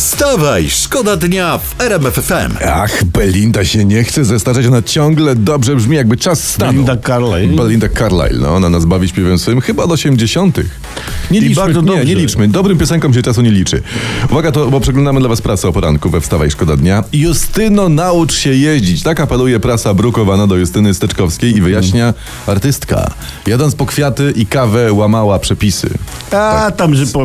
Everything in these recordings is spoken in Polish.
Wstawaj, szkoda dnia w RMF FM. Ach, Belinda się nie chce zestarzeć, ona ciągle dobrze brzmi, jakby czas stanął. Belinda Carlyle. Belinda Carlyle, no ona nas bawi śpiewem swoim chyba od 80. Nie liczmy, nie, nie liczmy. Dobrym piosenkom się czasu nie liczy. Uwaga, to, bo przeglądamy dla was prasę o poranku we Wstawaj Szkoda Dnia. Justyno, naucz się jeździć. Tak apeluje prasa brukowana do Justyny Steczkowskiej i wyjaśnia artystka. Jadąc po kwiaty i kawę łamała przepisy. A tam, że, po,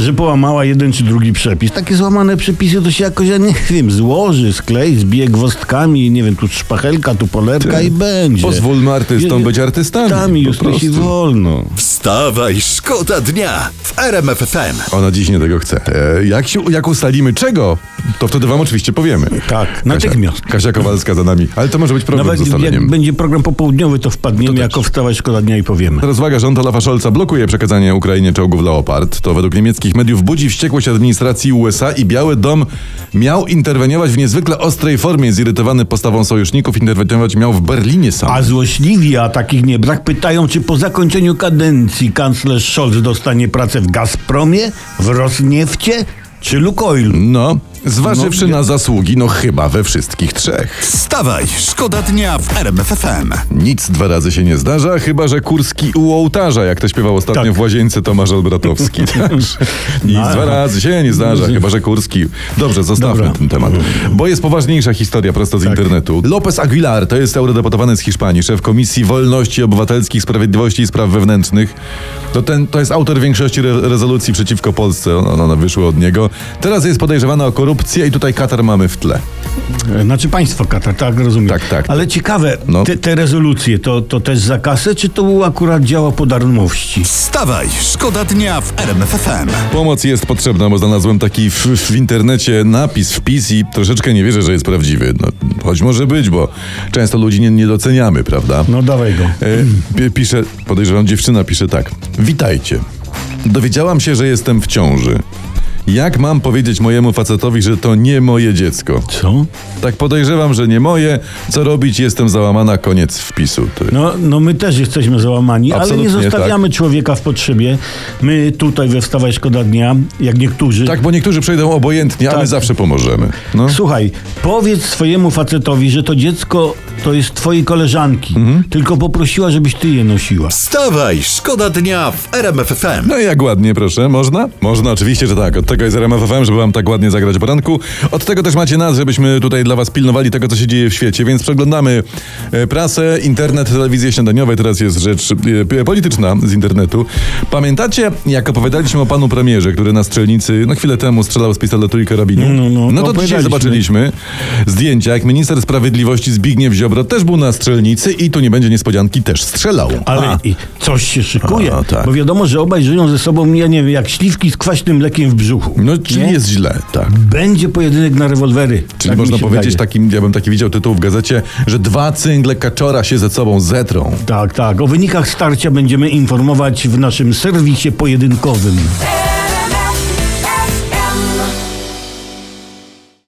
że połamała jeden czy drugi przepis. Takie złamane przepisy to się jakoś, ja nie wiem, złoży, sklej, zbije gwozdkami, nie wiem, tu szpachelka, tu polerka Ty, i będzie. pozwólmy artystom być artystami, po już to się wolno. Wstawaj, szkoda dnia w RMF FM. Ona dziś nie tego chce. E, jak, się, jak ustalimy czego, to wtedy wam oczywiście powiemy. Tak, natychmiast. Kasia, Kasia Kowalska za nami. Ale to może być problem z Nawet ustaleniem. jak będzie program popołudniowy, to wpadniemy To też. jako wstawaj szkoda dnia i powiemy. Rozwaga rząd Olafa Scholza blokuje przekazanie Ukrainie czołgów Leopard. To według niemieckich mediów budzi wściekłość administracji USA i Biały Dom miał interweniować w niezwykle ostrej formie. Zirytowany postawą sojuszników interweniować miał w Berlinie sam. A złośliwi, a takich nie brak, pytają, czy po zakończeniu kadencji kanclerz Scholz dostanie pracę w Gazpromie, w Rosniefcie czy Lukoilu. No, zważywszy No, na zasługi, no chyba we wszystkich trzech. Wstawaj, szkoda dnia w RMF FM. Nic dwa razy się nie zdarza, chyba że Kurski u ołtarza, jak to śpiewał ostatnio Tak. w łazience Tomasz Olbratowski. Także Nic No. dwa razy się nie zdarza, chyba że Kurski. Dobrze, zostawmy Dobra. ten temat. Bo jest poważniejsza historia prosto z Tak. internetu. López Aguilar to jest eurodeputowany z Hiszpanii, szef Komisji Wolności Obywatelskich, Sprawiedliwości i Spraw Wewnętrznych. To, ten, to jest autor większości re rezolucji przeciwko Polsce. One, one wyszły od niego. Teraz jest podejrzewany o korupcję i tutaj Katar mamy w tle. E, Znaczy państwo Katar, tak rozumiem. Tak, tak. Ale ciekawe, No. te, te rezolucje, to, to też za kasę, czy to akurat działa po darmości? Wstawaj, szkoda dnia w RMF FM. Pomoc jest potrzebna, bo znalazłem taki w, w internecie napis, wpis i troszeczkę nie wierzę, że jest prawdziwy. No, choć może być, bo często ludzi nie, nie doceniamy, prawda? No dawaj go. E, pi- pisze, podejrzewam, dziewczyna pisze tak. Witajcie. Dowiedziałam się, że jestem w ciąży. Jak mam powiedzieć mojemu facetowi, że to nie moje dziecko? Co? Tak podejrzewam, że nie moje. Co robić? Jestem załamana. Koniec wpisu. Ty. No, no my też jesteśmy załamani, ale nie Absolutnie tak. zostawiamy człowieka w potrzebie. My tutaj we Wstawaj Szkoda Dnia, jak niektórzy. Tak, bo niektórzy przejdą obojętnie, a my Tak. zawsze pomożemy. No. Słuchaj, powiedz swojemu facetowi, że to dziecko to jest twojej koleżanki. Mhm. Tylko poprosiła, żebyś ty je nosiła. Wstawaj, szkoda dnia w RMF FM. No i jak ładnie, proszę, można? Można, oczywiście, że tak. Od tego FM, żeby wam tak ładnie zagrać poranku. Od tego też macie nas, żebyśmy tutaj dla was pilnowali tego, co się dzieje w świecie. Więc przeglądamy e, prasę, internet, telewizję śniadaniowe. Teraz jest rzecz e, polityczna z internetu. Pamiętacie, jak opowiadaliśmy o panu premierze, który na strzelnicy, no chwilę temu strzelał z pistoletu i karabinu? No, no, no to dzisiaj zobaczyliśmy zdjęcia, jak minister sprawiedliwości Zbigniew Ziobro też był na strzelnicy i tu nie będzie niespodzianki, też strzelał. Ale A. i coś się szykuje. A, tak. Bo wiadomo, że obaj żyją ze sobą, ja nie wiem, jak śliwki z kwaśnym mlekiem w brzuchu. No, czyli Nie? jest źle, tak. Będzie pojedynek na rewolwery. Czyli Tak można powiedzieć, wydaje. takim, ja bym taki widział tytuł w gazecie, że dwa cyngle kaczora się ze sobą zetrą. Tak, tak. O wynikach starcia będziemy informować w naszym serwisie pojedynkowym.